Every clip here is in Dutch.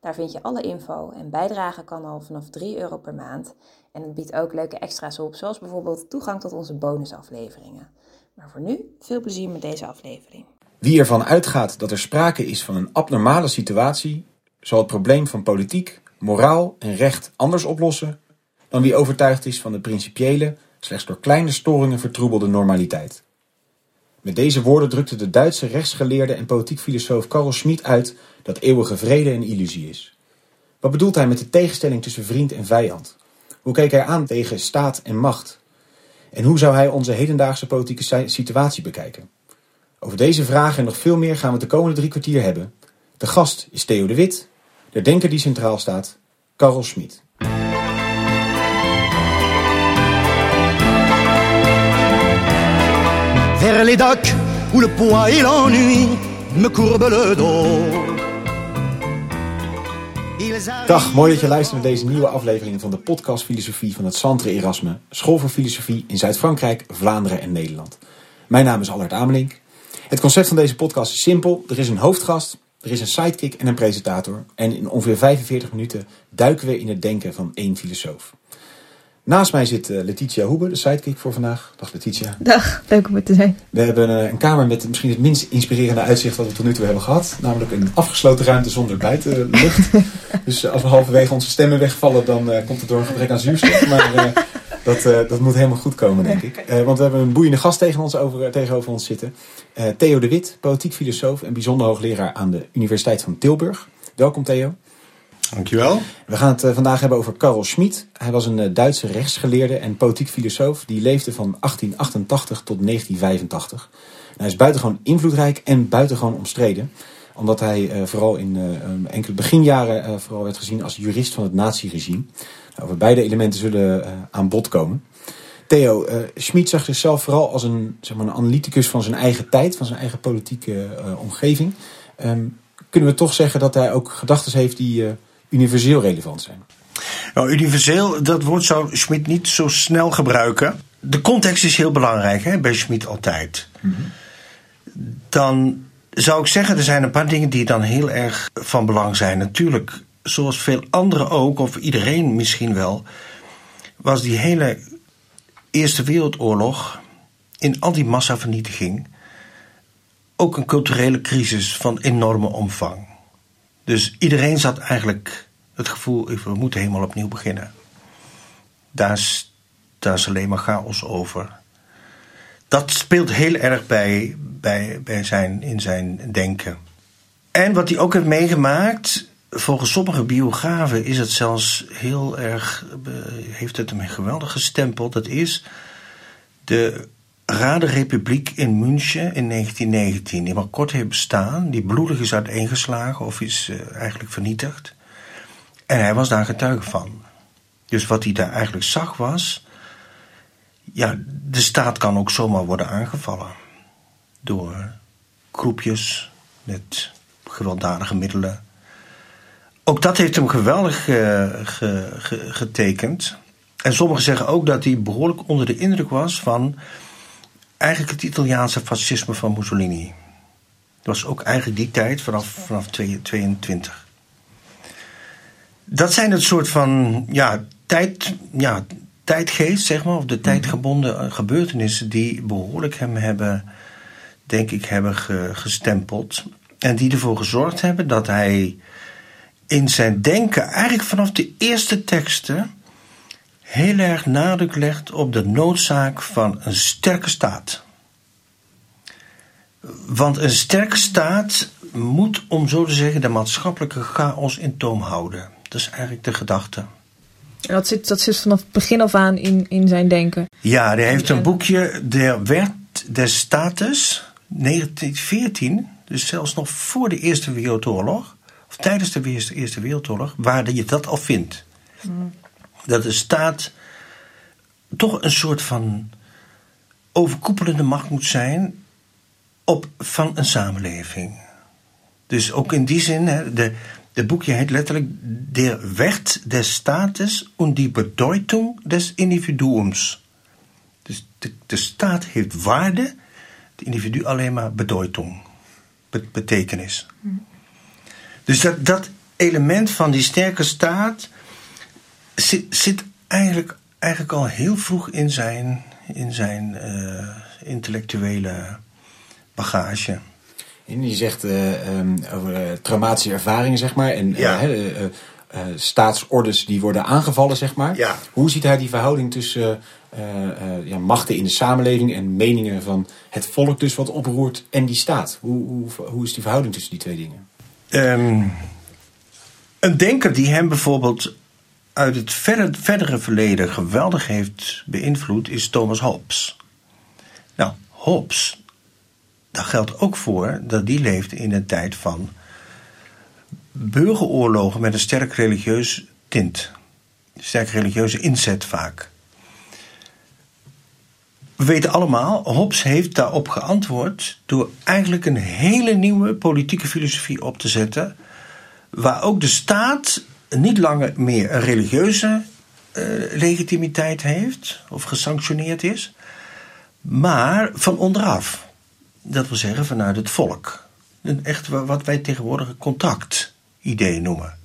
Daar vind je alle info en bijdragen kan al vanaf 3 euro per maand. En het biedt ook leuke extra's op, zoals bijvoorbeeld toegang tot onze bonusafleveringen. Maar voor nu, veel plezier met deze aflevering. Wie ervan uitgaat dat er sprake is van een abnormale situatie, zal het probleem van politiek, moraal en recht anders oplossen dan wie overtuigd is van de principiële, slechts door kleine storingen vertroebelde normaliteit. Met deze woorden drukte de Duitse rechtsgeleerde en politiek filosoof Karl Schmid uit dat eeuwige vrede een illusie is. Wat bedoelt hij met de tegenstelling tussen vriend en vijand? Hoe keek hij aan tegen staat en macht? En hoe zou hij onze hedendaagse politieke situatie bekijken? Over deze vragen en nog veel meer gaan we het de komende drie kwartier hebben. De gast is Theo de Wit, de denker die centraal staat, Karl Schmid. Où le me le dos. Dag, mooi dat je luistert naar deze nieuwe aflevering van de podcast Filosofie van het Centre Erasme, School voor Filosofie in Zuid-Frankrijk, Vlaanderen en Nederland. Mijn naam is Allard Amelink. Het concept van deze podcast is simpel. Er is een hoofdgast, er is een sidekick en een presentator. En in ongeveer 45 minuten duiken we in het denken van één filosoof. Naast mij zit uh, Letitia Hoebe, de sidekick voor vandaag. Dag Letitia. Dag, leuk om er te zijn. We hebben uh, een kamer met misschien het minst inspirerende uitzicht wat we tot nu toe hebben gehad. Namelijk een afgesloten ruimte zonder buitenlucht. dus uh, als we halverwege onze stemmen wegvallen, dan komt het door een gebrek aan zuurstof. Maar dat, dat moet helemaal goed komen, denk ik. want we hebben een boeiende gast tegen ons over, tegenover ons zitten. Theo de Wit, politiek filosoof en bijzonder hoogleraar aan de Universiteit van Tilburg. Welkom Theo. Dankjewel. We gaan het eh, vandaag hebben over Karl Schmid. Hij was een eh, Duitse rechtsgeleerde en politiek filosoof. Die leefde van 1888 tot 1985. hij is buitengewoon invloedrijk en buitengewoon omstreden. Omdat hij uh, vooral in uh, enkele beginjaren vooral werd gezien als jurist van het naziregime. Nou, over beide elementen zullen aan bod komen. Theo, Schmid zag zichzelf vooral als een, zeg maar, een analyticus van zijn eigen tijd, van zijn eigen politieke omgeving. Um, kunnen we toch zeggen dat hij ook gedachten heeft die universeel relevant zijn? Nou, universeel, dat woord zou Schmid niet zo snel gebruiken. De context is heel belangrijk hè, bij Schmid altijd. Dan zou ik zeggen, er zijn een paar dingen die dan heel erg van belang zijn. Natuurlijk, zoals veel anderen ook, of iedereen misschien wel, was die hele Eerste Wereldoorlog in al die massavernietiging ook een culturele crisis van enorme omvang. Dus iedereen zat eigenlijk het gevoel, we moeten helemaal opnieuw beginnen. Daar is, alleen maar chaos over. Dat speelt heel erg bij, bij, bij zijn, in zijn denken. En wat hij ook heeft meegemaakt, volgens sommige biografen is het zelfs heel erg, heeft het hem geweldig gestempeld. Dat is de Radenrepubliek in München in 1919, die maar kort heeft bestaan, die bloedig is uiteengeslagen of is uh, eigenlijk vernietigd. En hij was daar getuige van. Dus wat hij daar eigenlijk zag was, ja, de staat kan ook zomaar worden aangevallen door groepjes met gewelddadige middelen. Ook dat heeft hem geweldig ge, ge, getekend. En sommigen zeggen ook dat hij behoorlijk onder de indruk was van eigenlijk het Italiaanse fascisme van Mussolini. Dat was ook eigenlijk die tijd, vanaf, vanaf 22. Dat zijn het soort van ja, tijd, ja, tijdgeest, zeg maar, of de mhm. tijdgebonden gebeurtenissen die behoorlijk hem hebben, denk ik, hebben gestempeld. En die ervoor gezorgd hebben dat hij in zijn denken, eigenlijk vanaf de eerste teksten, heel erg nadruk legt op de noodzaak van een sterke staat. Want een sterke staat moet, om zo te zeggen, de maatschappelijke chaos in toom houden. Dat is eigenlijk de gedachte. En dat zit, dat zit vanaf het begin af aan in, in zijn denken. Ja, hij heeft een boekje, De Wet des Status, 1914, dus zelfs nog voor de Eerste Wereldoorlog, of tijdens de Eerste Wereldoorlog, waar je dat al vindt. Mm. Dat de staat toch een soort van overkoepelende macht moet zijn op, van een samenleving. Dus ook in die zin, hè, de, de boekje heet letterlijk Der Wert des Staates und die Bedeutung des Individuums. Dus de, de staat heeft waarde, het individu alleen maar bedeutung, bet- betekenis. Dus dat, dat element van die sterke staat zit, zit eigenlijk, eigenlijk al heel vroeg in zijn, in zijn eh, intellectuele bagage. En je zegt eh, ehm, over eh, traumatische ervaringen, zeg maar. En Ja. staatsorders die worden aangevallen, zeg maar. Ja. Hoe ziet hij die verhouding tussen ja, machten in de samenleving en meningen van het volk dus wat oproert en die staat? Hoe, hoe, hoe is die verhouding tussen die twee dingen? Ehm, een denker die hem bijvoorbeeld uit het verdere verleden geweldig heeft beïnvloed is Thomas Hobbes. Nou, Hobbes, daar geldt ook voor dat die leefde in een tijd van burgeroorlogen met een sterk religieus tint. Sterk religieuze inzet vaak. We weten allemaal, Hobbes heeft daarop geantwoord door eigenlijk een hele nieuwe politieke filosofie op te zetten, waar ook de staat niet langer meer een religieuze eh, legitimiteit heeft of gesanctioneerd is, maar van onderaf. Dat wil zeggen vanuit het volk. Een echt wa- wat wij tegenwoordig een contractidee noemen.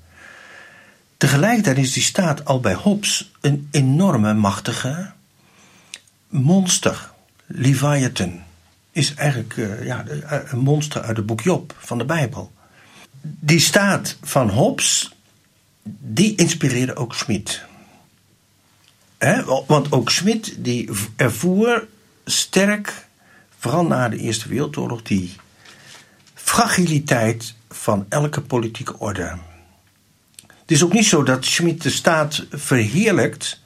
Tegelijkertijd is die staat al bij Hobbes een enorme machtige monster. Leviathan is eigenlijk eh, ja, de- een monster uit het boek Job van de Bijbel. Die staat van Hobbes, die inspireerde ook Schmid. Want ook Schmid die ervoer sterk, vooral na de Eerste Wereldoorlog, die fragiliteit van elke politieke orde. Het is ook niet zo dat Schmid de staat verheerlijkt.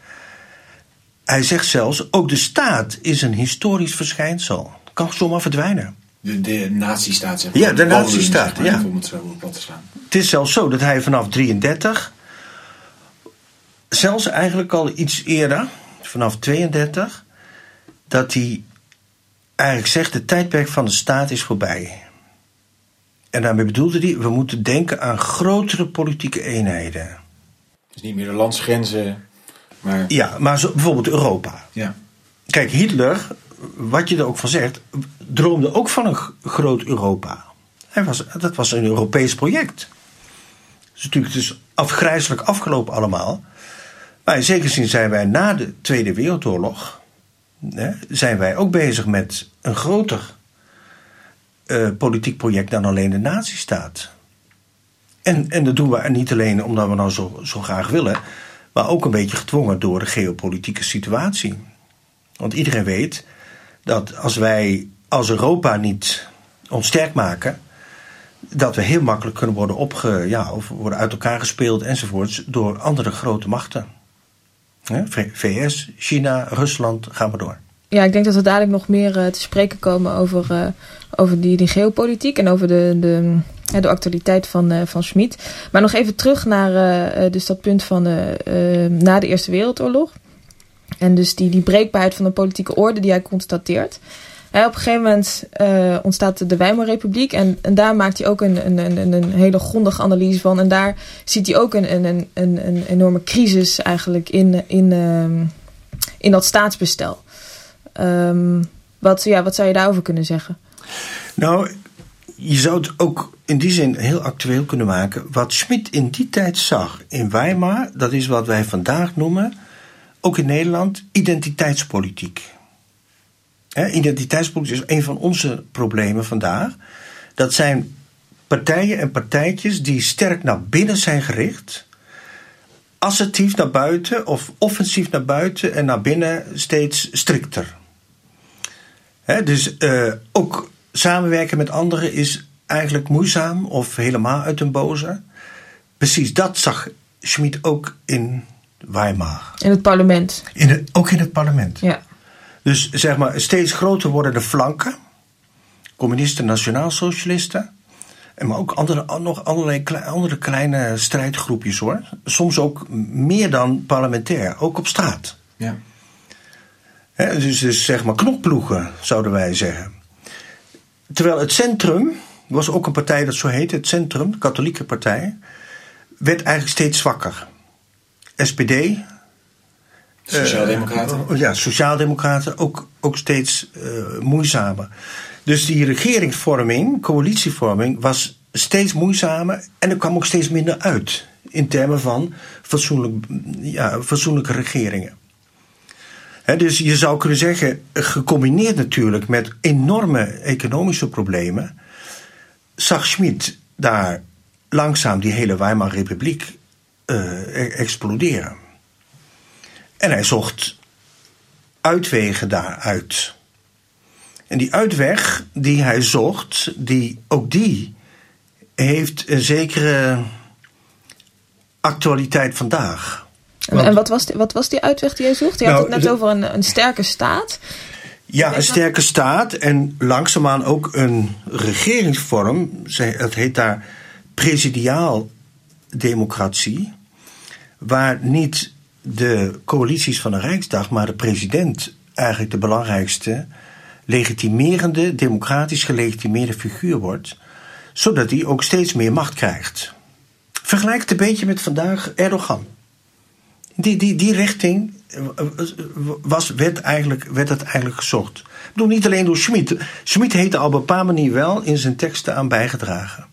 Hij zegt zelfs, ook de staat is een historisch verschijnsel. Kan zomaar verdwijnen. De, de nazistaat, zeg Ja, de nazistaat, zeg maar, ja. Om het zo op plat te slaan. Het is zelfs zo dat hij vanaf 33, zelfs eigenlijk al iets eerder, vanaf 32, dat hij eigenlijk zegt: de tijdperk van de staat is voorbij. En daarmee bedoelde hij: we moeten denken aan grotere politieke eenheden. Dus niet meer de landsgrenzen, maar Ja, maar zo, bijvoorbeeld Europa. ja. Kijk, Hitler, wat je er ook van zegt, droomde ook van een groot Europa. Hij was, dat was een Europees project. Het is natuurlijk dus afgrijzelijk afgelopen allemaal. Maar in zekere zin zijn wij na de Tweede Wereldoorlog... Hè, zijn wij ook bezig met een groter eh, politiek project dan alleen de nazistaat. En, en dat doen we niet alleen omdat we nou zo, zo graag willen... maar ook een beetje gedwongen door de geopolitieke situatie. Want iedereen weet dat als wij als Europa niet ons sterk maken, dat we heel makkelijk kunnen worden opge, ja, of worden uit elkaar gespeeld enzovoorts door andere grote machten. VS, China, Rusland, gaan we door. Ja, ik denk dat we dadelijk nog meer eh, te spreken komen over, eh, over die, die geopolitiek en over de, de, de actualiteit van, eh van Schmid. Maar nog even terug naar dus dat punt van na de Eerste Wereldoorlog. En dus die, die breekbaarheid van de politieke orde die hij constateert. Hè, op een gegeven moment eh, ontstaat de Weimarrepubliek. En, en daar maakt hij ook een, een, een, een hele grondige analyse van. En daar ziet hij ook een, een, een, een, een enorme crisis eigenlijk in, in, ehm, in dat staatsbestel. Ehm, wat, ja, wat zou je daarover kunnen zeggen? Nou, je zou het ook in die zin heel actueel kunnen maken. Wat Schmid in die tijd zag in Weimar, dat is wat wij vandaag noemen, ook in Nederland, identiteitspolitiek. Hè, identiteitspolitiek is een van onze problemen vandaag. Dat zijn partijen en partijtjes die sterk naar binnen zijn gericht. Assertief naar buiten of offensief naar buiten en naar binnen steeds strikter. Dus eh, ook samenwerken met anderen is eigenlijk moeizaam of helemaal uit een boze. Precies dat zag Schmid ook in Weimar. In het parlement. In het, ook in het parlement. Ja. Dus zeg maar, steeds groter worden de flanken. Communisten, nationaalsocialisten. En maar ook andere, nog allerlei andere kleine strijdgroepjes hoor. Soms ook meer dan parlementair, ook op straat. Ja. dus, dus zeg maar knokploegen, zouden wij zeggen. Terwijl het centrum, was ook een partij dat zo heette, het centrum, de katholieke partij, werd eigenlijk steeds zwakker. SPD. Sociaaldemocraten. Uh, ja, sociaaldemocraten ook, ook steeds uh, moeizamer. Dus die regeringsvorming, coalitievorming, was steeds moeizamer en er kwam ook steeds minder uit. In termen van fatsoenlijk, ja, fatsoenlijke regeringen. He, dus je zou kunnen zeggen, gecombineerd natuurlijk met enorme economische problemen, zag Schmid daar langzaam die hele Weimar Republiek uh, exploderen. En hij zocht uitwegen daaruit. En die uitweg die hij zocht, die, ook die heeft een zekere actualiteit vandaag. Want, en wat was, die, wat was die uitweg die hij zocht? Je nou, had het net over een, een sterke staat. Ja, een sterke staat en langzaamaan ook een regeringsvorm. Het heet daar presidiaal democratie. Waar niet de coalities van de Rijksdag, maar de president eigenlijk de belangrijkste legitimerende, democratisch gelegitimeerde figuur wordt, zodat hij ook steeds meer macht krijgt. Vergelijk het een beetje met vandaag Erdogan. Die, die, die richting was, werd, eigenlijk, werd het eigenlijk gezocht. Ik bedoel, niet alleen door Schmid. Schmid heeft er op een bepaalde manier wel in zijn teksten aan bijgedragen.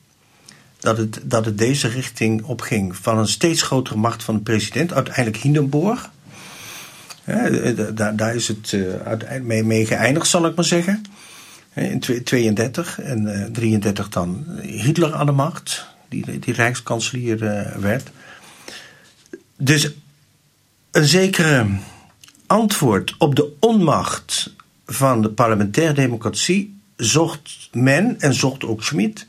Dat het, dat het deze richting opging. Van een steeds grotere macht van de president. Uiteindelijk Hindenburg. daar, daar is het uh, mee, mee geëindigd, zal ik maar zeggen. In 32 en uh, eh, 33 dan Hitler aan de macht. Die, die rijkskanselier werd. Dus een zekere antwoord op de onmacht van de parlementaire democratie zocht men en zocht ook Schmid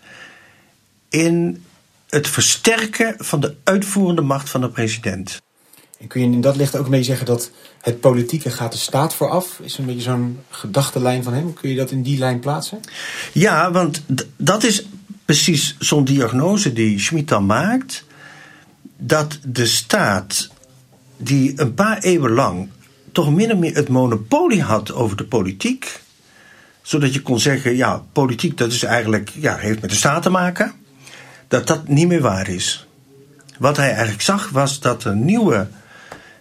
in het versterken van de uitvoerende macht van de president. En kun je in dat licht ook een beetje zeggen dat het politieke gaat de staat vooraf? Is een beetje zo'n gedachtenlijn van hem? Kun je dat in die lijn plaatsen? Ja, want dat is precies zo'n diagnose die Schmid dan maakt. Dat de staat die een paar eeuwen lang toch min of meer het monopolie had over de politiek. Zodat je kon zeggen, ja, politiek dat is eigenlijk, ja, heeft met de staat te maken. Dat dat niet meer waar is. Wat hij eigenlijk zag was dat er nieuwe,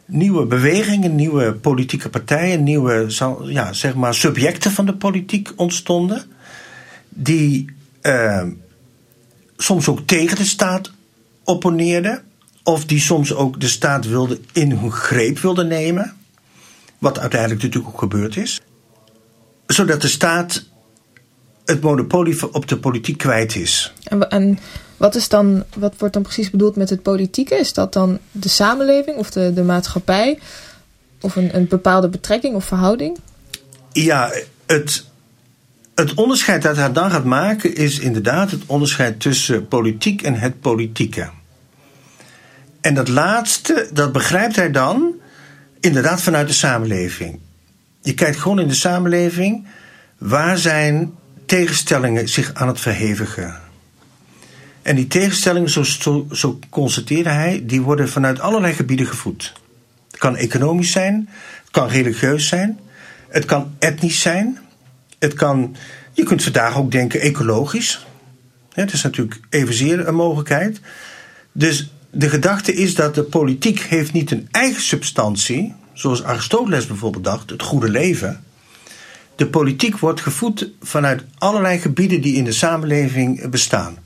nieuwe bewegingen, nieuwe politieke partijen, nieuwe ja, zeg maar subjecten van de politiek ontstonden. Die uh, soms ook tegen de staat opponeerden of die soms ook de staat wilde in hun greep wilde nemen. Wat uiteindelijk natuurlijk ook gebeurd is. Zodat de staat het monopolie op de politiek kwijt is. En, en, wat, is dan, wat wordt dan precies bedoeld met het politieke? Is dat dan de samenleving of de, de maatschappij? Of een, een bepaalde betrekking of verhouding? Ja, het, het onderscheid dat hij dan gaat maken is inderdaad het onderscheid tussen politiek en het politieke. En dat laatste, dat begrijpt hij dan inderdaad vanuit de samenleving. Je kijkt gewoon in de samenleving waar zijn tegenstellingen zich aan het verhevigen. En die tegenstellingen, zo, zo, constateerde hij, die worden vanuit allerlei gebieden gevoed. Het kan economisch zijn, het kan religieus zijn, het kan etnisch zijn, het kan, je kunt vandaag ook denken ecologisch. Het is natuurlijk evenzeer een mogelijkheid. Dus de gedachte is dat de politiek heeft niet een eigen substantie, zoals Aristoteles bijvoorbeeld dacht, het goede leven. De politiek wordt gevoed vanuit allerlei gebieden die in de samenleving bestaan.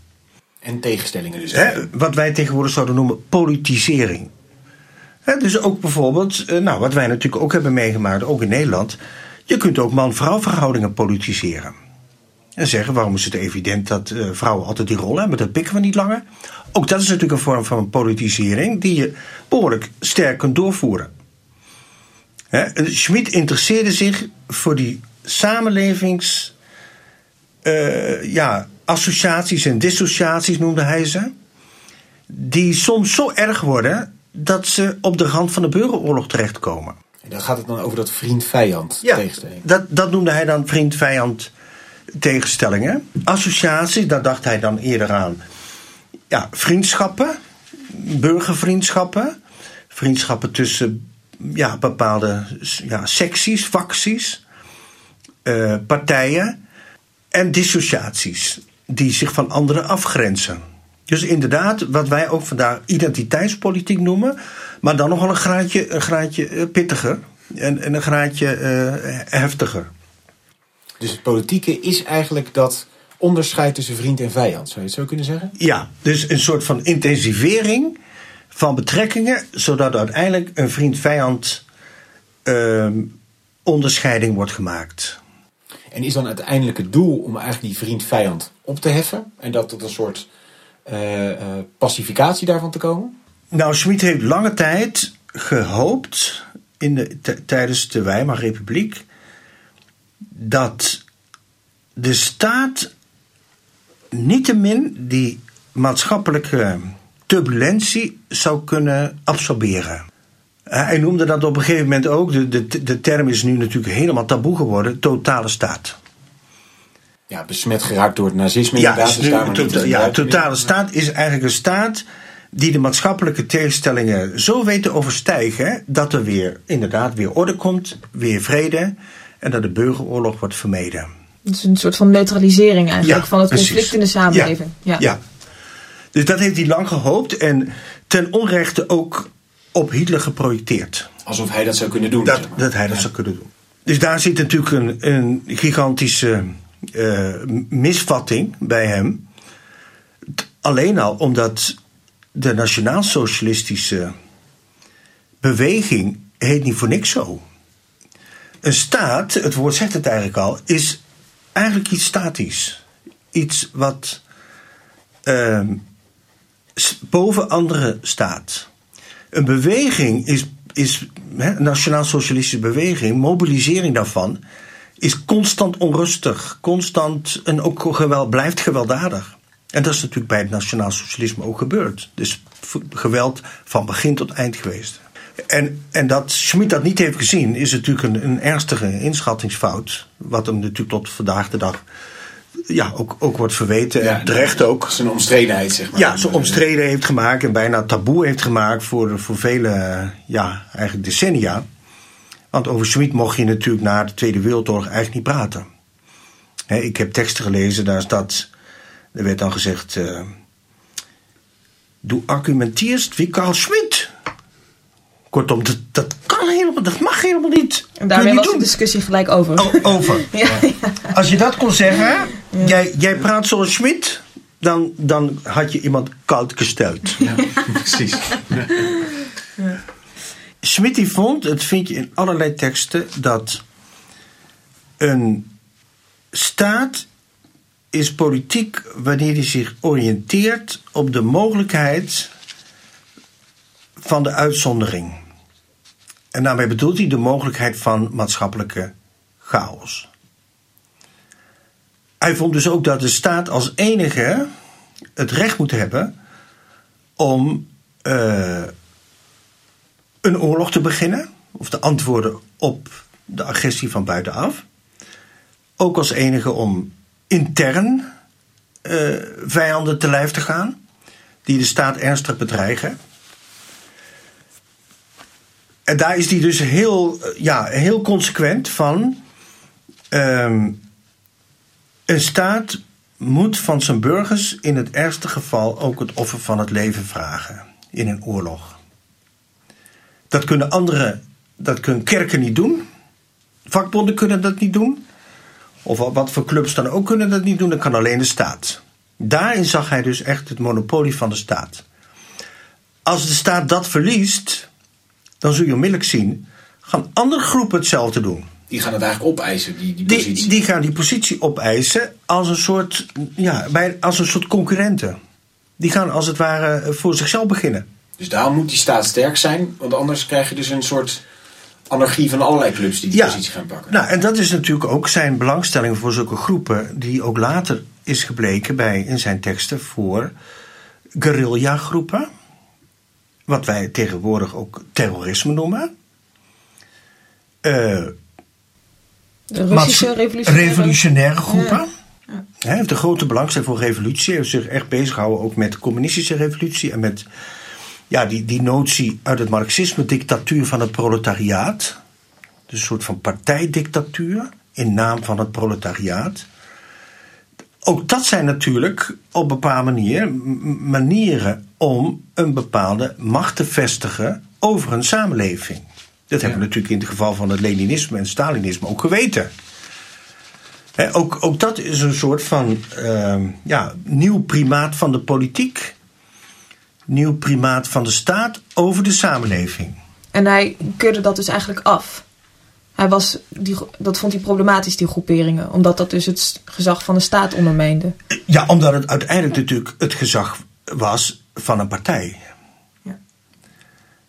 En tegenstellingen dus. wat wij tegenwoordig zouden noemen politisering. dus ook bijvoorbeeld, eh, nou, wat wij natuurlijk ook hebben meegemaakt, ook in Nederland. Je kunt ook man-vrouw verhoudingen politiseren. En zeggen, waarom is het evident dat uh, vrouwen altijd die rol hebben? Dat pikken we niet langer. Ook dat is natuurlijk een vorm van politisering die je behoorlijk sterk kunt doorvoeren. Schmid interesseerde zich voor die samenlevings. Uh, ja, associaties en dissociaties noemde hij ze. Die soms zo erg worden dat ze op de rand van de burgeroorlog terechtkomen. En dan gaat het dan over dat vriend-vijand ja, tegenstelling. Dat, dat noemde hij dan vriend-vijand tegenstellingen. Associaties, daar dacht hij dan eerder aan. Ja, vriendschappen, burgervriendschappen. Vriendschappen tussen ja, bepaalde ja, secties, facties, uh, partijen. En dissociaties, die zich van anderen afgrenzen. Dus inderdaad, wat wij ook vandaag identiteitspolitiek noemen, maar dan nog wel een graadje, een graadje eh, pittiger en, en een graadje uh, heftiger. Dus het politieke is eigenlijk dat onderscheid tussen vriend en vijand, zou je het zo kunnen zeggen? Ja, dus een soort van intensivering van betrekkingen, zodat uiteindelijk een vriend-vijand uh, onderscheiding wordt gemaakt. En is dan uiteindelijk het doel om eigenlijk die vriend-vijand op te heffen en dat tot een soort uh, uh, pacificatie daarvan te komen? Nou, Schmid heeft lange tijd gehoopt in de, tijdens de Weimarrepubliek dat de staat niettemin die maatschappelijke turbulentie zou kunnen absorberen. Hij noemde dat op een gegeven moment ook, de, de, de term is nu natuurlijk helemaal taboe geworden, totale staat. Ja, besmet geraakt door het nazisme. Ja, dus nu, to, ja totale staat is eigenlijk een staat die de maatschappelijke tegenstellingen zo weet te overstijgen dat er weer inderdaad weer orde komt, weer vrede en dat de burgeroorlog wordt vermeden. Het is een soort van neutralisering eigenlijk van het conflict in de samenleving. Ja, ja. Dus dat heeft hij lang gehoopt en ten onrechte ook op Hitler geprojecteerd. Alsof hij dat zou kunnen doen. Dat, dat hij dat zou kunnen doen. Dus daar zit natuurlijk een, een gigantische uh, misvatting bij hem. Alleen al omdat de nationaal-socialistische beweging heet niet voor niks zo. Een staat, het woord zegt het eigenlijk al, is eigenlijk iets statisch. Iets wat uh, boven andere staat. Een beweging is, is een nationaal-socialistische beweging, mobilisering daarvan, is constant onrustig, constant en ook geweld, blijft gewelddadig. En dat is natuurlijk bij het nationaal socialisme ook gebeurd. Dus geweld van begin tot eind geweest. En, en dat Schmid dat niet heeft gezien, is natuurlijk een, een ernstige inschattingsfout. Wat hem natuurlijk tot vandaag de dag ja, ook, ook wordt verweten. Ja, en terecht ook. Zijn omstredenheid, zeg maar. Ja, zijn omstreden heeft gemaakt en bijna taboe heeft gemaakt voor, voor vele, ja, eigenlijk decennia. Want over Schmid mocht je natuurlijk na de Tweede Wereldoorlog eigenlijk niet praten. ik heb teksten gelezen, daar dat er werd dan gezegd: uh, Du argumentierst wie Carl Schmidt. Kortom, dat, dat kan helemaal, dat mag helemaal niet. En daarmee was de discussie gelijk over. O, over. ja, Als je dat kon zeggen, jij, jij praat zoals Schmidt, dan, dan had je iemand koud gesteld. Ja, precies. Ja. Schmidt die vond, het vind je in allerlei teksten, dat een staat is politiek wanneer hij zich oriënteert op de mogelijkheid van de uitzondering. En daarmee bedoelt hij de mogelijkheid van maatschappelijke chaos. Hij vond dus ook dat de staat als enige het recht moet hebben om uh, een oorlog te beginnen, of te antwoorden op de agressie van buitenaf. Ook als enige om intern uh, vijanden te lijf te gaan, die de staat ernstig bedreigen. Daar is hij dus heel, ja, heel consequent van. Um, een staat moet van zijn burgers in het ergste geval ook het offer van het leven vragen in een oorlog. Dat kunnen andere, dat kunnen kerken niet doen. Vakbonden kunnen dat niet doen. Of wat voor clubs dan ook kunnen dat niet doen, dat kan alleen de staat. Daarin zag hij dus echt het monopolie van de staat. Als de staat dat verliest, dan zul je onmiddellijk zien, gaan andere groepen hetzelfde doen. Die gaan het eigenlijk opeisen, die, die positie. Die, die gaan die positie opeisen als een soort, ja, bij, als een soort concurrenten. Die gaan als het ware voor zichzelf beginnen. Dus daarom moet die staat sterk zijn, want anders krijg je dus een soort anarchie van allerlei clubs die die positie gaan pakken. Nou, en dat is natuurlijk ook zijn belangstelling voor zulke groepen, die ook later is gebleken bij, in zijn teksten voor guerrilla-groepen. Wat wij tegenwoordig ook terrorisme noemen. Uh, Russische revolutionaire, revolutionaire groepen. Hij heeft een grote belangstelling voor revolutie. Hij heeft zich echt bezig gehouden ook met de communistische revolutie en met ja, die, die notie uit het marxisme, dictatuur van het proletariaat. Dus een soort van partijdictatuur in naam van het proletariaat. Ook dat zijn natuurlijk op een bepaalde manier manieren om een bepaalde macht te vestigen over een samenleving. Dat hebben we natuurlijk in het geval van het Leninisme en Stalinisme ook geweten. Ook, ook dat is een soort van ehm, ja, nieuw primaat van de politiek. Nieuw primaat van de staat over de samenleving. En hij keurde dat dus eigenlijk af. Hij was die, dat vond hij problematisch, die groeperingen. Omdat dat dus het gezag van de staat ondermijnde. Ja, omdat het uiteindelijk natuurlijk het gezag was van een partij. Ja.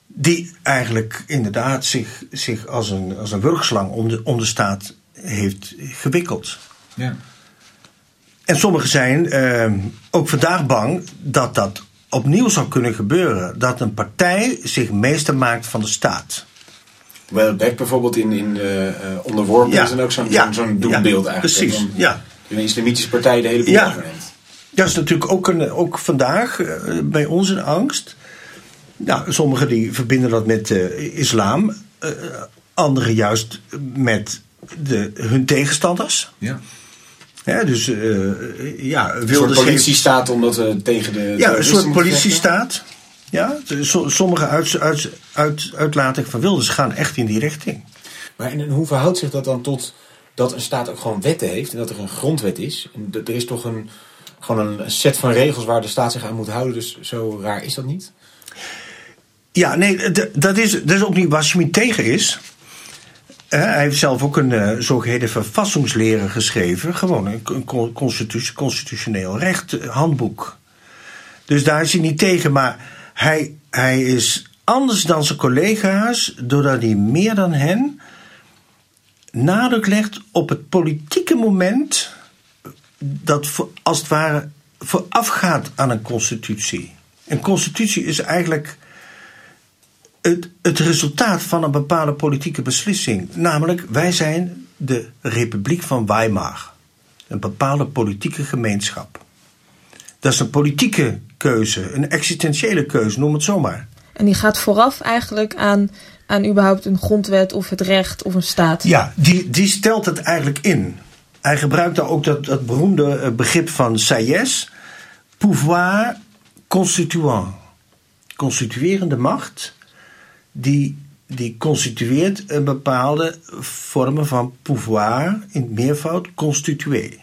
Die eigenlijk inderdaad zich, zich als, een, als een wurgslang om de, om de staat heeft gewikkeld. Ja. En sommigen zijn eh, ook vandaag bang dat dat opnieuw zou kunnen gebeuren. Dat een partij zich meester maakt van de staat. Well, Beck bijvoorbeeld in, in uh, onderworpen Ja. is dan ook zo'n Ja. zo'n doelbeeld Ja, eigenlijk. precies, dan ja. Een islamitische partij de hele boel Ja. overneemt. Dat is natuurlijk ook, een, ook vandaag eh, bij ons een angst. Nou, sommigen die verbinden dat met de islam. eh, anderen juist met de, hun tegenstanders. Ja. Ja, dus eh, ja, Een soort Wilders heeft- politie staat omdat we tegen de Ja, een soort politiestaat. Ja, so- sommige uit, uit, uit, uitlatingen van Wilders gaan echt in die richting. Maar en hoe verhoudt zich dat dan tot dat een staat ook gewoon wetten heeft en dat er een grondwet is? En er is toch een, gewoon een set van regels waar de staat zich aan moet houden, dus zo raar is dat niet? Ja, nee, dat is, dat is ook niet waar Schmid tegen is. Hij heeft zelf ook een eh, zogeheten verfassingsleren geschreven. Gewoon een, een con- constitu- constitutioneel recht eh, handboek. Dus daar is hij niet tegen. Maar hij, hij is anders dan zijn collega's. Doordat hij meer dan hen nadruk legt op het politieke moment. Dat als het ware voorafgaat aan een constitutie. Een constitutie is eigenlijk het, het resultaat van een bepaalde politieke beslissing. Namelijk, wij zijn de Republiek van Weimar. Een bepaalde politieke gemeenschap. Dat is een politieke keuze, een existentiële keuze, noem het zomaar. En die gaat vooraf eigenlijk aan, aan überhaupt een grondwet of het recht of een staat. Ja, die, die stelt het eigenlijk in. Hij gebruikt daar ook dat, dat beroemde eh, begrip van Sayes, pouvoir constituant. Constituerende macht, die, die constitueert een bepaalde vormen van pouvoir, in het meervoud, constitué.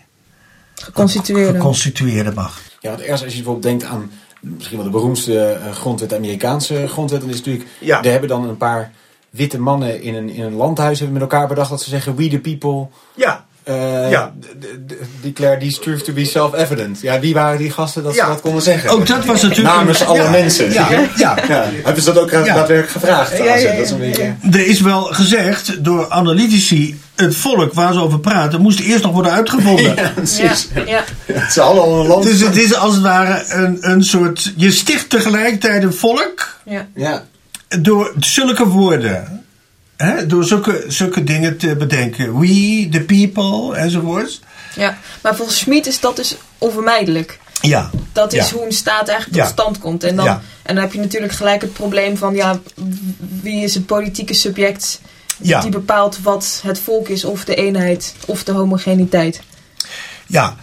Geconstitueerde. Geconstitueerde macht. Ja, want eerst als je bijvoorbeeld denkt aan misschien wel de beroemdste eh, grondwet, de Amerikaanse grondwet, dan is natuurlijk, Ja. daar hebben dan een paar witte mannen in een, in een landhuis hebben met elkaar bedacht dat ze zeggen, we the people, Ja, eh, Ja. d- d- d- declare these truths to be self-evident. Ja, wie waren die gasten dat Ja. ze dat konden zeggen? ook dat was natuurlijk... Namens alle Ja, mensen. Ja, ja. Ja, hebben ze dat ook eh, Ja. daadwerkelijk gevraagd? Dat is een beetje... Er is wel gezegd door analytici, het volk waar ze over praten, moest eerst nog worden uitgevonden. Ja, precies. Ja, ja. Het is allemaal een land. Dus het is als het ware een, een soort. Je sticht tegelijkertijd een volk ja. Ja, door zulke woorden. Hè, door zulke, zulke dingen te bedenken. We, the people, enzovoorts. ja. Maar volgens Schmid is dat dus onvermijdelijk. Ja. Dat is Ja. hoe een staat eigenlijk tot stand komt. En dan, Ja. en dan heb je natuurlijk gelijk het probleem van, ja, wie is het politieke subject Ja. die bepaalt wat het volk is, of de eenheid, of de homogeniteit. Ja,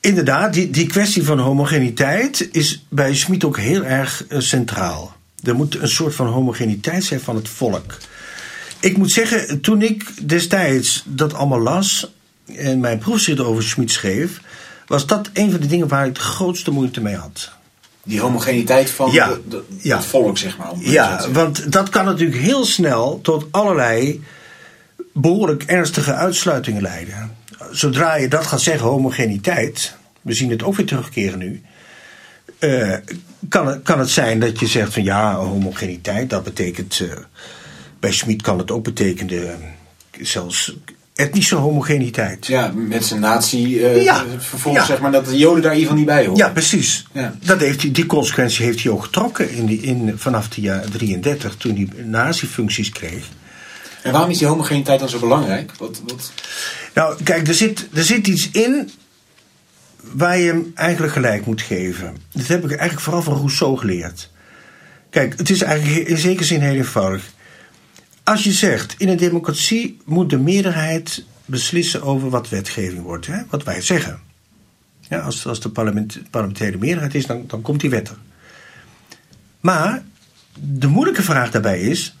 inderdaad, die, die kwestie van homogeniteit is bij Schmid ook heel erg eh, centraal. Er moet een soort van homogeniteit zijn van het volk. Ik moet zeggen, toen ik destijds dat allemaal las en mijn proefschrift over Schmid schreef, was dat een van de dingen waar ik de grootste moeite mee had. die homogeniteit van Ja, de- de- ja. het volk, zeg maar. Ja, want dat kan natuurlijk heel snel tot allerlei behoorlijk ernstige uitsluitingen leiden. Zodra je dat gaat zeggen, homogeniteit, we zien het ook weer terugkeren nu. eh, kan, het, kan het zijn dat je zegt van ja, homogeniteit, dat betekent. eh, bij Schmid kan het ook betekenen eh, zelfs etnische homogeniteit. Ja, met zijn nazi eh Ja, vervolg, ja. zeg maar, dat de joden daar in ieder geval niet bij horen. Ja, precies. Ja. Dat heeft hij, die consequentie heeft hij ook getrokken in die, in, vanaf de jaar 33, toen hij nazi-functies kreeg. En waarom is die homogeniteit dan zo belangrijk? Wat, wat... Nou, kijk, er zit, er zit iets in waar je hem eigenlijk gelijk moet geven. Dat heb ik eigenlijk vooral van Rousseau geleerd. Kijk, het is eigenlijk in zekere zin heel eenvoudig. Als je zegt, in een democratie moet de meerderheid beslissen over wat wetgeving wordt. Hè? Wat wij zeggen. Ja, als, als de parlement, parlementaire meerderheid is, dan, dan komt die wet er. Maar de moeilijke vraag daarbij is: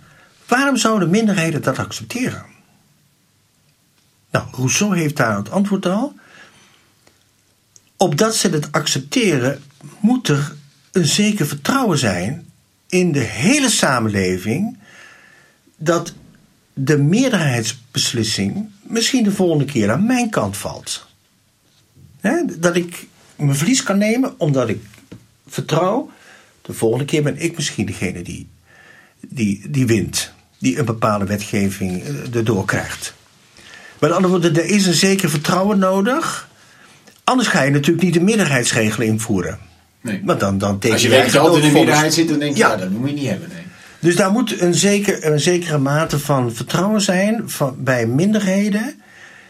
waarom zouden minderheden dat accepteren? Nou, Rousseau heeft daar het antwoord al. Opdat ze het accepteren, moet er een zeker vertrouwen zijn in de hele samenleving dat de meerderheidsbeslissing misschien de volgende keer aan mijn kant valt. dat ik mijn verlies kan nemen omdat ik vertrouw. De volgende keer ben ik misschien degene die, die, die wint. Die een bepaalde wetgeving eh, erdoor krijgt. Met andere woorden, er is een zeker vertrouwen nodig. Anders ga je natuurlijk niet de meerderheidsregelen invoeren. Nee. Want dan, dan Als je je altijd in de meerderheid zit, dan denk je, ja, dat moet je niet hebben. Nee. Dus daar moet een, een zekere mate van vertrouwen zijn van, bij minderheden.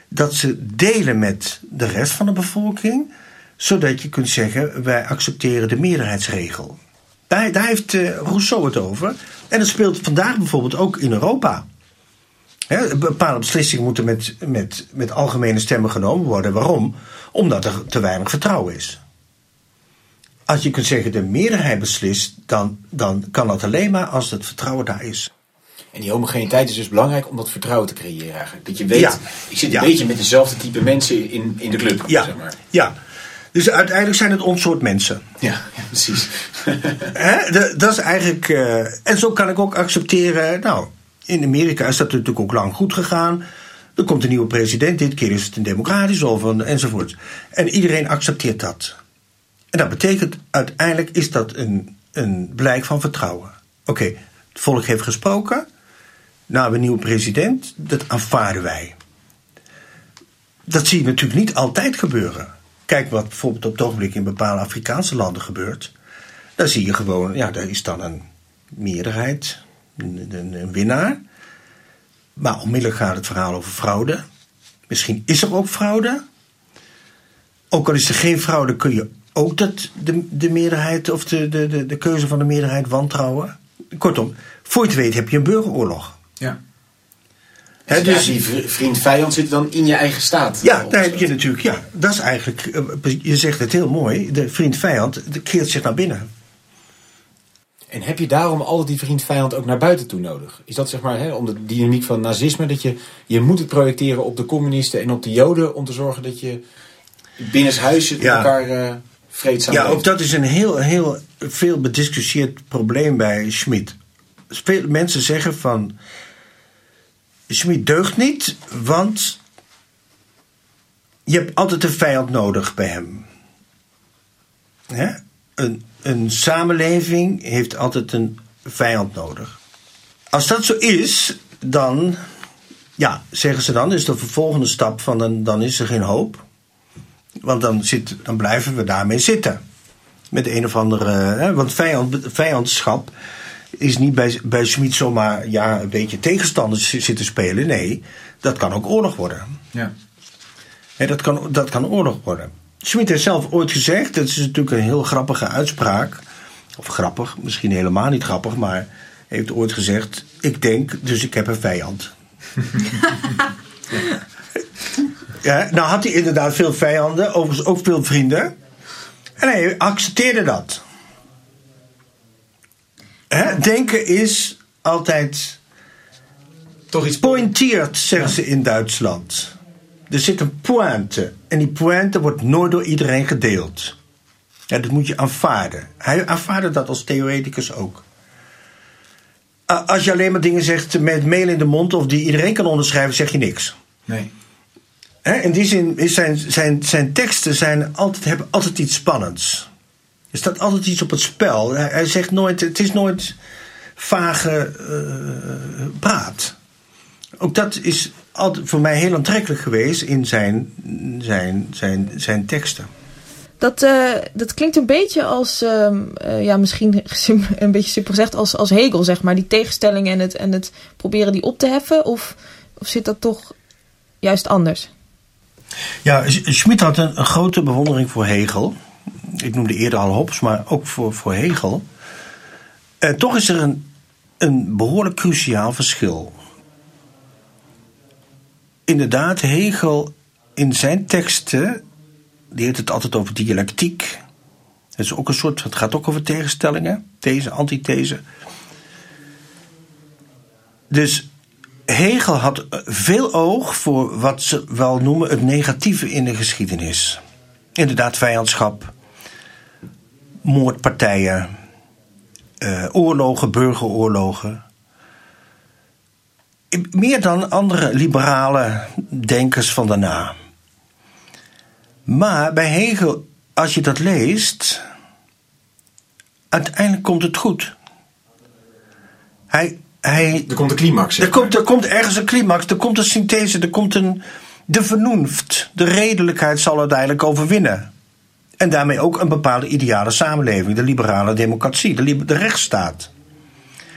Dat ze delen met de rest van de bevolking. Zodat je kunt zeggen, wij accepteren de meerderheidsregel. Daar, heeft uh, Rousseau het over. En dat speelt vandaag bijvoorbeeld ook in Europa. He, bepaalde beslissingen moeten met, met, met algemene stemmen genomen worden. Waarom? Omdat er te weinig vertrouwen is. Als je kunt zeggen de meerderheid beslist, dan, dan kan dat alleen maar als het vertrouwen daar is. En die homogeniteit is dus belangrijk om dat vertrouwen te creëren eigenlijk. Dat je weet, ik zit een beetje met dezelfde type mensen in, in de club. Ja, zeg maar. ja. Dus uiteindelijk zijn het ons soort mensen. Ja, ja precies. de, dat is eigenlijk. Uh, en zo kan ik ook accepteren. Nou, in Amerika is dat natuurlijk ook lang goed gegaan. Er komt een nieuwe president, dit keer is het een democratisch of een, enzovoort. En iedereen accepteert dat. En dat betekent uiteindelijk is dat een, een blijk van vertrouwen. Oké, het volk heeft gesproken. Nou, een nieuwe president, dat aanvaarden wij. Dat zie je natuurlijk niet altijd gebeuren. Kijk wat bijvoorbeeld op het ogenblik in bepaalde Afrikaanse landen gebeurt. Daar zie je gewoon, ja, daar is dan een meerderheid, een, een winnaar. Maar onmiddellijk gaat het verhaal over fraude. Misschien is er ook fraude. Ook al is er geen fraude, kun je ook dat de, de meerderheid of de, de, de, de keuze van de meerderheid wantrouwen. Kortom, voor je het weet heb je een burgeroorlog. Ja. He, dus, die vriend-vijand zit dan in je eigen staat. Ja, daar heb je natuurlijk, ja, dat is eigenlijk, eh, je zegt het heel mooi, de vriend-vijand keert zich naar binnen. En heb je daarom altijd die vriend-vijand ook naar buiten toe nodig? Is dat zeg maar hè, om de dynamiek van nazisme, dat je, je moet het projecteren op de communisten en op de joden om te zorgen dat je binnenshuis ja. elkaar... Uh, ja, ook dat is een heel, heel veel bediscussieerd probleem bij Schmid. Veel mensen zeggen van. Schmid deugt niet, want. Je hebt altijd een vijand nodig bij hem. Een, een samenleving heeft altijd een vijand nodig. Als dat zo is, dan. Ja, zeggen ze dan, is de volgende stap van dan, dan is er geen hoop. Want dan, zit, dan blijven we daarmee zitten. Met een of andere. Hè, want vijand, vijandschap is niet bij, bij Schmid zomaar ja, een beetje tegenstanders zitten spelen. Nee, dat kan ook oorlog worden. Ja. Hè, dat, kan, dat kan oorlog worden. Schmid heeft zelf ooit gezegd, dat is natuurlijk een heel grappige uitspraak. Of grappig, misschien helemaal niet grappig, maar heeft ooit gezegd: Ik denk, dus ik heb een vijand. Ja, nou had hij inderdaad veel vijanden, overigens ook veel vrienden. En hij accepteerde dat. Hè? Denken is altijd. Toch iets pointeerd, zeggen ze in Duitsland. Er zit een pointe. En die pointe wordt nooit door iedereen gedeeld. Ja, dat moet je aanvaarden. Hij aanvaarde dat als theoreticus ook. Als je alleen maar dingen zegt met mail in de mond of die iedereen kan onderschrijven, zeg je niks. Nee in die zin is zijn, zijn, zijn teksten zijn altijd, hebben altijd iets spannends. Er staat altijd iets op het spel. Hij, zegt nooit, het is nooit vage uh, praat. Ook dat is altijd voor mij heel aantrekkelijk geweest in zijn, zijn, zijn, zijn teksten. Dat, uh, dat klinkt een beetje als, uh, uh, ja, misschien een beetje simpel gezegd, als, als Hegel, zeg maar. Die tegenstelling en het, en het proberen die op te heffen. Of, of zit dat toch juist anders? Ja, Schmid had een, grote bewondering voor Hegel. Ik noemde eerder al Hobbes, maar ook voor, voor Hegel. En toch is er een, een behoorlijk cruciaal verschil. Inderdaad, Hegel in zijn teksten, die heeft het altijd over dialectiek. Het, is ook een soort, het gaat ook over tegenstellingen, these, antithese. Dus Hegel had veel oog voor wat ze wel noemen het negatieve in de geschiedenis. Inderdaad, vijandschap, moordpartijen, uh, oorlogen, burgeroorlogen. Meer dan andere liberale denkers van daarna. Maar bij Hegel, als je dat leest, uiteindelijk komt het goed. Hij, hij, er komt een climax. Er komt, er komt ergens een climax, er komt een synthese, er komt een. De vernoemd, de redelijkheid zal uiteindelijk overwinnen. En daarmee ook een bepaalde ideale samenleving, de liberale democratie, de, de rechtsstaat.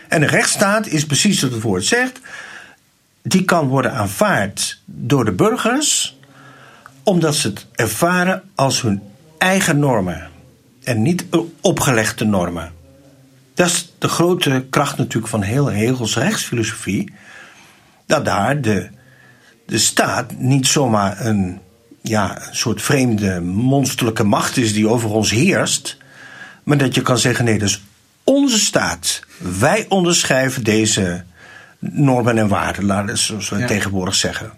En de rechtsstaat is precies wat het woord zegt, die kan worden aanvaard door de burgers, omdat ze het ervaren als hun eigen normen en niet opgelegde normen. Dat is de grote kracht natuurlijk van heel Hegels rechtsfilosofie. Dat daar de, de staat niet zomaar een, ja, een soort vreemde monsterlijke macht is die over ons heerst. Maar dat je kan zeggen: nee, dat is onze staat. Wij onderschrijven deze normen en waarden, laten we zoals we tegenwoordig zeggen.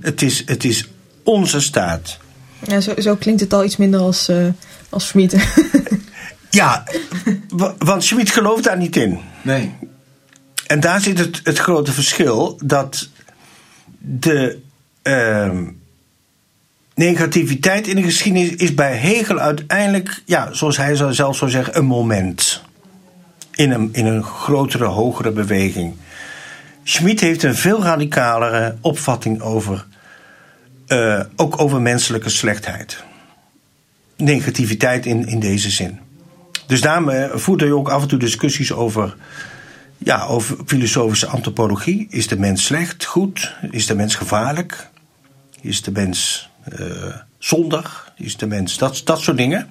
Het is, het is onze staat. Ja, zo, zo klinkt het al iets minder als, uh, als Schmid. Ja, want Schmid gelooft daar niet in. Nee. En daar zit het, het grote verschil dat de uh, negativiteit in de geschiedenis is bij Hegel uiteindelijk, ja, zoals hij zelf zou zeggen, een moment. In een, in een grotere, hogere beweging. Schmid heeft een veel radicalere opvatting over, uh, ook over menselijke slechtheid. Negativiteit in, in deze zin. Dus daarmee voert hij ook af en toe discussies over, ja, over filosofische antropologie. Is de mens slecht, goed? Is de mens gevaarlijk? Is de mens uh, zondig? Is de mens dat, dat soort dingen?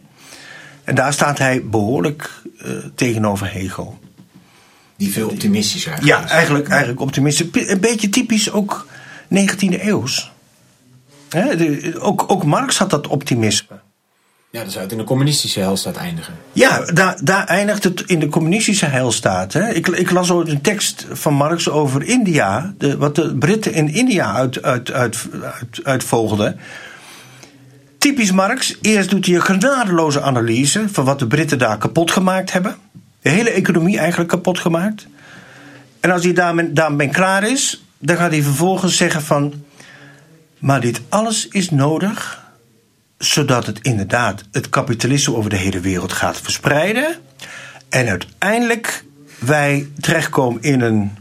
En daar staat hij behoorlijk uh, tegenover Hegel. Die veel optimistischer eigenlijk Ja, eigenlijk, eigenlijk optimistisch. Een beetje typisch ook 19e eeuws. He, de, ook, ook Marx had dat optimisme. Ja, dat zou het in de communistische heilstaat eindigen. Ja, daar, daar eindigt het in de communistische heilstaat. Hè. Ik, ik las ooit een tekst van Marx over India. De, wat de Britten in India uit, uit, uit. Typisch Marx. Eerst doet hij een genadeloze analyse van wat de Britten daar kapot gemaakt hebben. De hele economie eigenlijk kapot gemaakt. En als hij daarmee, daarmee klaar is, dan gaat hij vervolgens zeggen van... Maar dit alles is nodig zodat het inderdaad het kapitalisme over de hele wereld gaat verspreiden. En uiteindelijk wij terechtkomen in een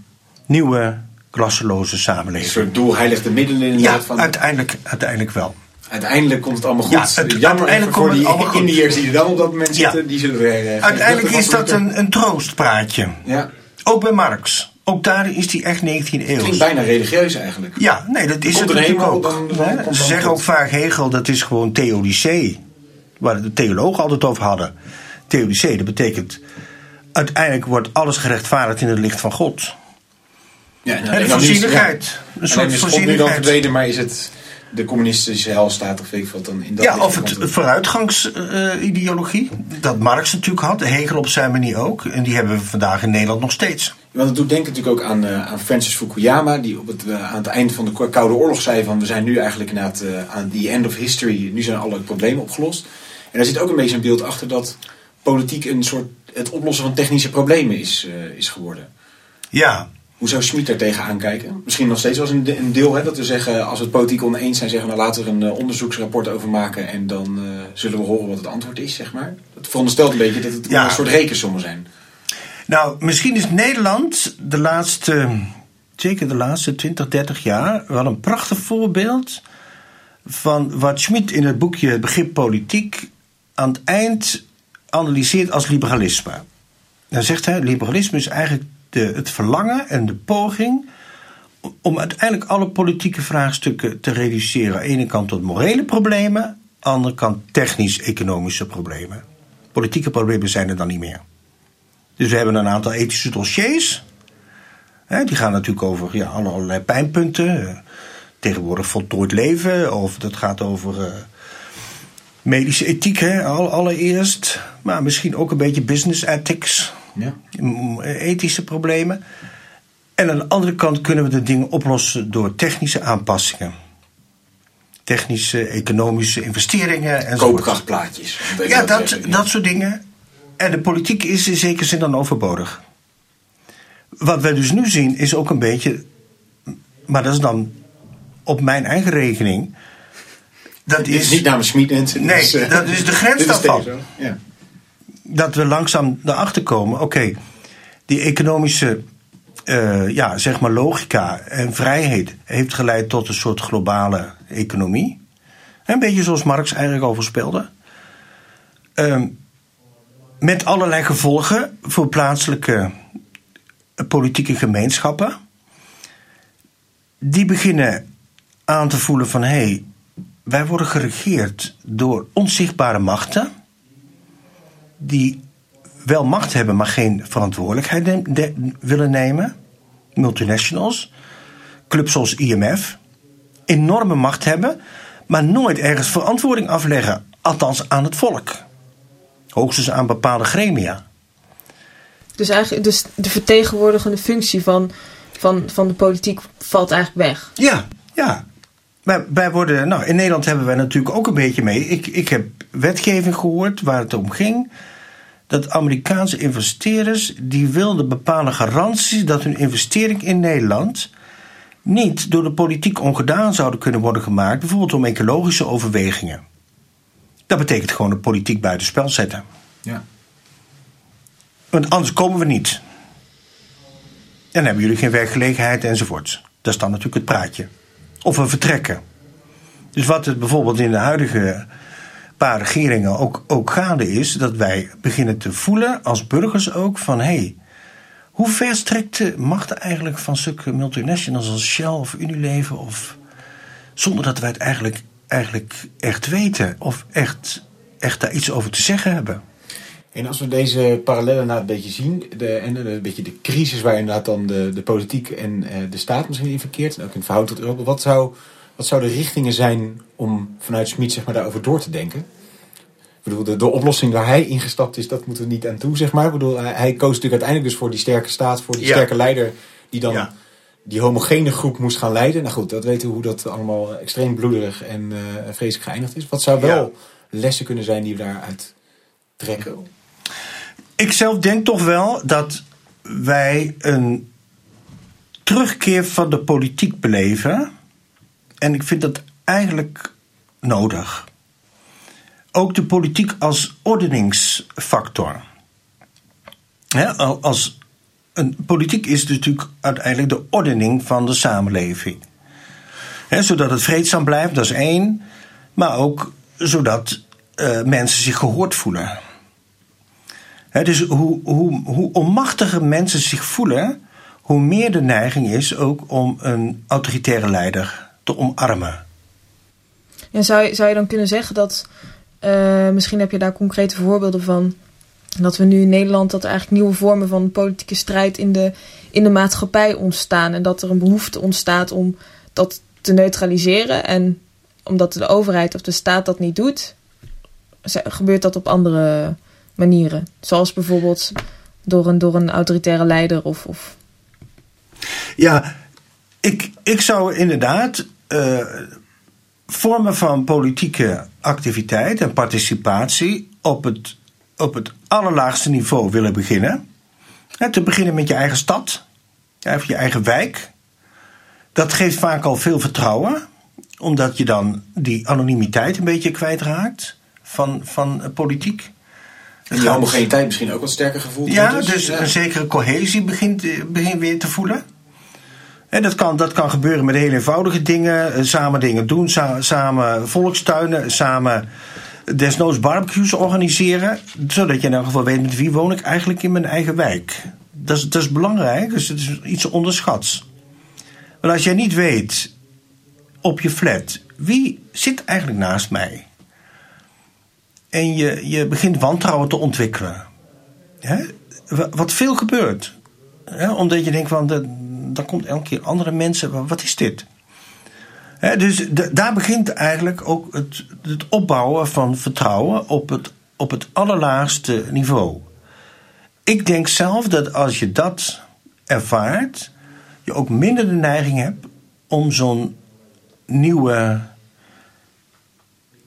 nieuwe klasseloze samenleving. Een soort doel middelen inderdaad. Ja, van... uiteindelijk, uiteindelijk wel. Uiteindelijk komt het allemaal goed. Ja, het, Jammer uiteindelijk voor die Indiërs die er dan op dat moment zitten. Die zullen weer, uh, uiteindelijk is dat een, een troostpraatje. Ja. Ook bij Marx. Ook daar is die echt 19e eeuw. Klinkt bijna religieus eigenlijk. Ja, nee, dat is het natuurlijk ook. Dan, dan, Ze zeggen ook vaak Hegel, dat is gewoon theodicee. Waar de theologen altijd over hadden. Theodicee, dat betekent... Uiteindelijk wordt alles gerechtvaardigd in het licht van God. Ja, en, en voorzienigheid. Een soort voorzienigheid. nu dan verdwenen, maar is het de communistische helstaat of weet ik wat dan in dat Ja, of het vooruitgangsideologie. Uh, dat Marx natuurlijk had, Hegel op zijn manier ook. En die hebben we vandaag in Nederland nog steeds. Want het doet denken natuurlijk ook aan, uh, aan Francis Fukuyama, die op het, uh, aan het einde van de Koude Oorlog zei van we zijn nu eigenlijk inderdaad aan the end of history, nu zijn alle problemen opgelost. En daar zit ook een beetje een beeld achter dat politiek een soort het oplossen van technische problemen is, is geworden. Ja, hoe zou Schmid daar tegenaan kijken? Misschien nog steeds als een, een deel, hè, dat we zeggen, als we het politiek oneens zijn, zeggen we nou, laten we er een uh, onderzoeksrapport over maken en dan uh, zullen we horen wat het antwoord is, zeg maar. Dat veronderstelt een beetje dat het ja. een soort rekensommen zijn. Nou, misschien is Nederland de laatste, zeker de laatste 20, 30 jaar, wel een prachtig voorbeeld van wat Schmid in het boekje Begrip Politiek aan het eind analyseert als liberalisme. Dan zegt hij, liberalisme is eigenlijk de, het verlangen en de poging om uiteindelijk alle politieke vraagstukken te reduceren. Aan de ene kant tot morele problemen, aan de andere kant technisch-economische problemen. Politieke problemen zijn er dan niet meer. Dus we hebben een aantal ethische dossiers. Hè, die gaan natuurlijk over ja, allerlei pijnpunten. Tegenwoordig voltooid leven, of dat gaat over uh, medische ethiek, hè, allereerst. Maar misschien ook een beetje business ethics. Ja. Ethische problemen. En aan de andere kant kunnen we de dingen oplossen door technische aanpassingen. Technische, economische investeringen en Koopkrachtplaatjes. Ja, dat, dat soort dingen. En de politiek is in zekere zin dan overbodig. Wat wij dus nu zien is ook een beetje, maar dat is dan op mijn eigen rekening. Dat is, niet namens Smit en Nee, dus, dat is de grens daarvan. Ja. Dat we langzaam erachter komen, oké, die economische uh, ja, zeg maar logica en vrijheid heeft geleid tot een soort globale economie. Een beetje zoals Marx eigenlijk al voorspelde. Uh, met allerlei gevolgen voor plaatselijke politieke gemeenschappen. Die beginnen aan te voelen van hé, hey, wij worden geregeerd door onzichtbare machten. Die wel macht hebben, maar geen verantwoordelijkheid willen nemen. Multinationals, clubs zoals IMF, enorme macht hebben, maar nooit ergens verantwoording afleggen, althans aan het volk. Hoogstens aan bepaalde gremia. Dus eigenlijk dus de vertegenwoordigende functie van, van, van de politiek valt eigenlijk weg. Ja, ja. Maar wij worden, nou, in Nederland hebben wij natuurlijk ook een beetje mee. Ik, ik heb wetgeving gehoord waar het om ging. Dat Amerikaanse investeerders die wilden bepalen garanties dat hun investering in Nederland niet door de politiek ongedaan zouden kunnen worden gemaakt, bijvoorbeeld om ecologische overwegingen. Dat betekent gewoon de politiek buitenspel zetten. Ja. Want anders komen we niet. En dan hebben jullie geen werkgelegenheid enzovoort. Dat is dan natuurlijk het praatje. Of we vertrekken. Dus wat het bijvoorbeeld in de huidige paar regeringen ook, ook gaande is, dat wij beginnen te voelen, als burgers ook, van hé, hey, hoe ver strekt de macht eigenlijk van zulke multinationals als Shell of Unilever, of, zonder dat wij het eigenlijk, eigenlijk echt weten of echt, echt daar iets over te zeggen hebben? En als we deze parallellen nou een beetje zien, de, en de, een beetje de crisis waar inderdaad dan de, de politiek en uh, de staat misschien in verkeert, en ook in verhouding tot Europa, wat zou, wat zouden de richtingen zijn om vanuit Smit zeg maar, daarover door te denken? Ik bedoel, de, de oplossing waar hij ingestapt is, dat moeten we niet aan toe, zeg maar. Ik bedoel, hij, koos natuurlijk uiteindelijk dus voor die sterke staat, voor die sterke leider, die dan die homogene groep moest gaan leiden. Nou goed, dat weten we hoe dat allemaal extreem bloederig en uh, vreselijk geëindigd is. Wat zou wel lessen kunnen zijn die we daaruit trekken? Ik zelf denk toch wel dat wij een terugkeer van de politiek beleven. En ik vind dat eigenlijk nodig. Ook de politiek als ordeningsfactor. als een, politiek is natuurlijk uiteindelijk de ordening van de samenleving. zodat het vreedzaam blijft, dat is één. Maar ook zodat uh, mensen zich gehoord voelen dus hoe, hoe, hoe onmachtiger mensen zich voelen, hoe meer de neiging is ook om een autoritaire leider te omarmen. En zou, je, zou je dan kunnen zeggen dat, uh, misschien heb je daar concrete voorbeelden van, dat we nu in Nederland dat er eigenlijk nieuwe vormen van politieke strijd in de, in de maatschappij ontstaan en dat er een behoefte ontstaat om dat te neutraliseren en omdat de overheid of de staat dat niet doet, gebeurt dat op andere manieren. Zoals bijvoorbeeld door een, door een autoritaire leider of. of... Ja, ik, ik zou inderdaad uh, vormen van politieke activiteit en participatie op het, op het allerlaagste niveau willen beginnen. te beginnen met je eigen stad, of je eigen wijk. Dat geeft vaak al veel vertrouwen, omdat je dan die anonimiteit een beetje kwijtraakt van, van politiek. En die homogeniteit misschien ook wat sterker gevoeld ja, dus, dus een zekere cohesie begint, eh, begint weer te voelen. En dat kan, dat kan gebeuren met heel eenvoudige dingen. Eh, samen dingen doen, samen volkstuinen, samen desnoods barbecues organiseren. Zodat je in elk geval weet met wie woon ik eigenlijk in mijn eigen wijk. Dat is, dat is belangrijk, dus het is iets onderschats. Want als jij niet weet op je flat wie zit eigenlijk naast mij. En je, je begint wantrouwen te ontwikkelen. Hè? Wat veel gebeurt. Hè? Omdat je denkt van, dan komt elke keer andere mensen. Wat is dit? Dus daar begint eigenlijk ook het, het opbouwen van vertrouwen op het, op het allerlaagste niveau. Ik denk zelf dat als je dat ervaart, je ook minder de neiging hebt om zo'n nieuwe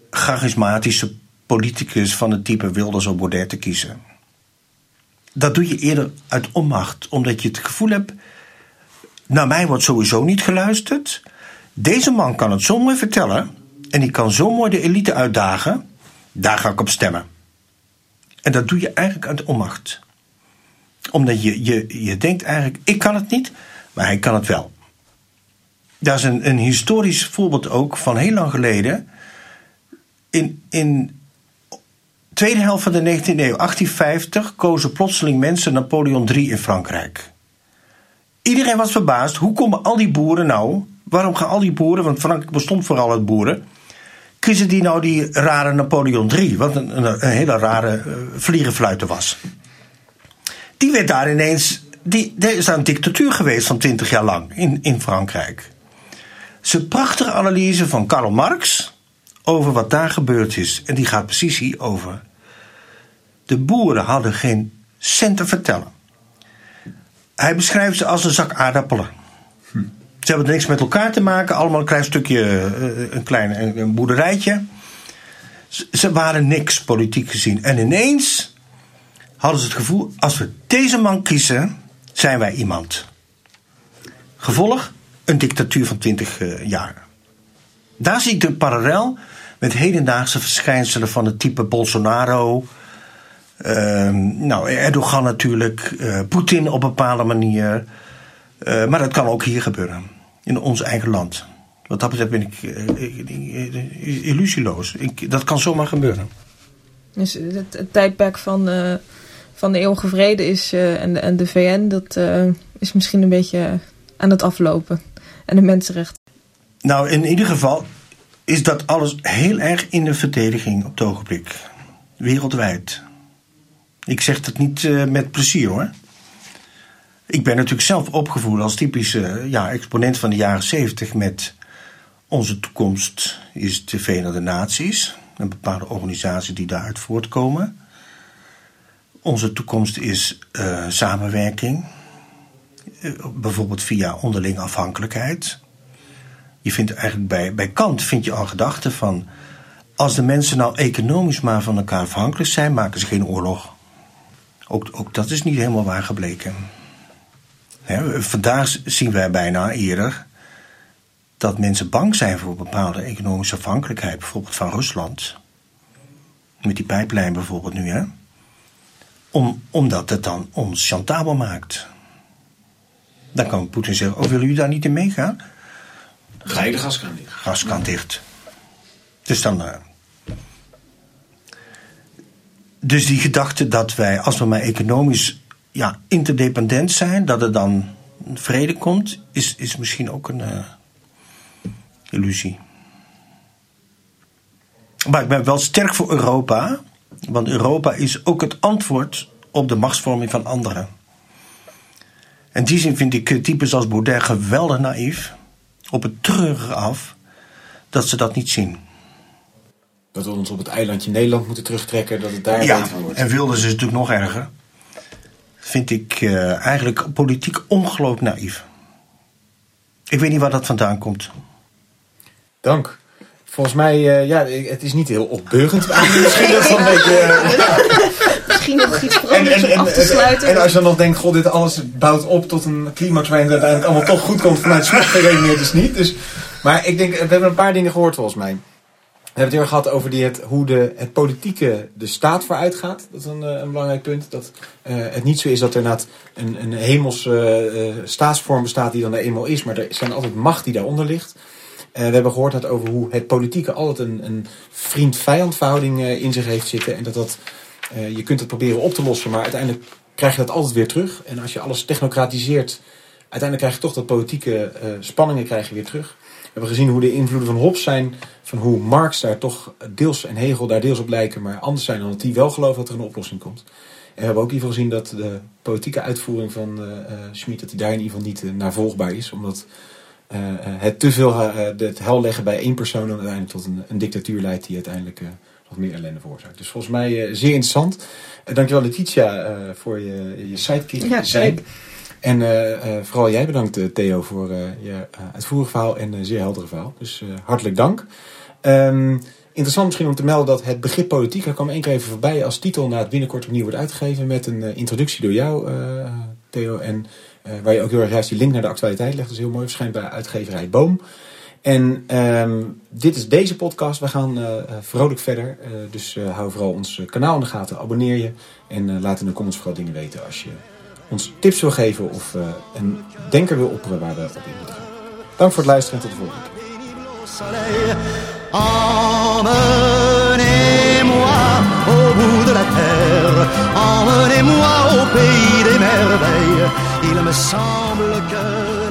charismatische politicus van het type Wilders of Baudet te kiezen. Dat doe je eerder uit onmacht, omdat je het gevoel hebt: naar mij wordt sowieso niet geluisterd. Deze man kan het zo mooi vertellen en die kan zo mooi de elite uitdagen. Daar ga ik op stemmen. En dat doe je eigenlijk uit onmacht. Omdat je, je, je denkt eigenlijk: ik kan het niet, maar hij kan het wel. Dat is een, een historisch voorbeeld ook van heel lang geleden. In, in tweede helft van de 19e eeuw, 1850, kozen plotseling mensen Napoleon III in Frankrijk. Iedereen was verbaasd. Hoe komen al die boeren nou? Waarom gaan al die boeren, want Frankrijk bestond vooral uit boeren, kiezen die nou die rare Napoleon III, wat een, een, hele rare uh, vliegenfluiter was? Die werd daar ineens. Die, er is daar een dictatuur geweest van 20 jaar lang in, in Frankrijk een prachtige analyse van Karl Marx over wat daar gebeurd is. En die gaat precies hier over. De boeren hadden geen cent te vertellen. Hij beschrijft ze als een zak aardappelen. Ze hebben niks met elkaar te maken, allemaal een klein stukje, eh, een klein een boerderijtje. Ze waren niks politiek gezien. En ineens hadden ze het gevoel: als we deze man kiezen, zijn wij iemand. Gevolg: een dictatuur van 20 uh, jaar. Daar zie ik de parallel met hedendaagse verschijnselen van het type Bolsonaro. Uh, nou, Erdogan natuurlijk, uh, Poetin op een bepaalde manier. Uh, maar dat kan ook hier gebeuren, in ons eigen land. Wat dat betreft ben ik illusieloos. Ik, dat kan zomaar gebeuren. Dus het, het tijdperk van, van de eeuwige vrede is, en, de, en de VN, dat is misschien een beetje aan het aflopen en de mensenrechten? Nou, in ieder geval is dat alles heel erg in de verdediging op het ogenblik. Wereldwijd. Ik zeg dat niet uh, met plezier hoor. Ik ben natuurlijk zelf opgevoed als typische ja, exponent van de jaren zeventig met onze toekomst is de Verenigde Naties. Een bepaalde organisatie die daaruit voortkomen. Onze toekomst is uh, samenwerking. Eh, bijvoorbeeld via onderling afhankelijkheid. Je vindt eigenlijk bij, bij Kant vind je al gedachten van. Als de mensen nou economisch maar van elkaar afhankelijk zijn, maken ze geen oorlog. Ook, ook dat is niet helemaal waar gebleken. vandaag zien wij bijna eerder dat mensen bang zijn voor bepaalde economische afhankelijkheid, bijvoorbeeld van Rusland. Met die pijplijn bijvoorbeeld nu, hè? Om, omdat het dan ons chantabel maakt. Dan kan Poetin zeggen: Oh, willen jullie daar niet in meegaan? Ga je de gaskraan dicht? Gaskraan dicht. Dus dan. Dus die gedachte dat wij, als we maar economisch ja, interdependent zijn, dat er dan vrede komt, is, is misschien ook een uh, illusie. Maar ik ben wel sterk voor Europa, want Europa is ook het antwoord op de machtsvorming van anderen. En die zin vind ik types als Baudet geweldig naïef. Op het treurige af dat ze dat niet zien. Dat we ons op het eilandje Nederland moeten terugtrekken, dat het daar ja, beter wordt. En Wilders is natuurlijk nog erger. Vind ik uh, eigenlijk politiek ongelooflijk naïef. Ik weet niet waar dat vandaan komt. Dank. Volgens mij, uh, ja, het is niet heel opbeurend. Misschien dat een beetje... Uh, misschien nog iets om af te sluiten. En als je dan nog denkt, god, dit alles bouwt op tot een climax waarin het uiteindelijk allemaal toch goed komt vanuit smart geredeneerd is niet. Dus, maar ik denk, we hebben een paar dingen gehoord volgens mij. We hebben het heel gehad over die het, hoe de, het politieke de staat vooruit gaat. Dat is een, een belangrijk punt. Dat uh, het niet zo is dat er een, een hemelse uh, staatsvorm bestaat die dan er eenmaal is. Maar er zijn altijd macht die daaronder ligt. We hebben gehoord dat over hoe het politieke altijd een, een vriend-vijand verhouding in zich heeft zitten. En dat dat je kunt het proberen op te lossen, maar uiteindelijk krijg je dat altijd weer terug. En als je alles technocratiseert, uiteindelijk krijg je toch dat politieke spanningen krijg je weer terug. We hebben gezien hoe de invloeden van Hobbes zijn, van hoe Marx daar toch deels en Hegel daar deels op lijken, maar anders zijn dan dat die wel geloven dat er een oplossing komt. En we hebben ook in ieder geval gezien dat de politieke uitvoering van uh, Schmid, dat die daar in ieder geval niet uh, navolgbaar is. Omdat het te veel het hel leggen bij één persoon dan uiteindelijk tot een, een dictatuur leidt die uiteindelijk nog meer ellende veroorzaakt. Dus volgens mij zeer interessant. dankjewel Letitia voor je, je sidekick ja, zijn. En vooral jij bedankt Theo voor je uitvoerige verhaal en zeer heldere verhaal. Dus hartelijk dank. Um, Interessant misschien om te melden dat het begrip politiek, er kwam één keer even voorbij als titel na het binnenkort opnieuw wordt uitgegeven met een introductie door jou, Theo. En waar je ook heel erg juist die link naar de actualiteit legt. Dat is heel mooi, verschijnt bij uitgeverij Boom. En um, dit is deze podcast. We gaan vrolijk verder. dus hou vooral ons kanaal in de gaten. Abonneer je. En laat in de comments vooral dingen weten als je ons tips wil geven of een denker wil opperen waar we op in moeten gaan. Dank voor het luisteren en tot de volgende keer. Emmenez-moi au pays des merveilles. Il me semble que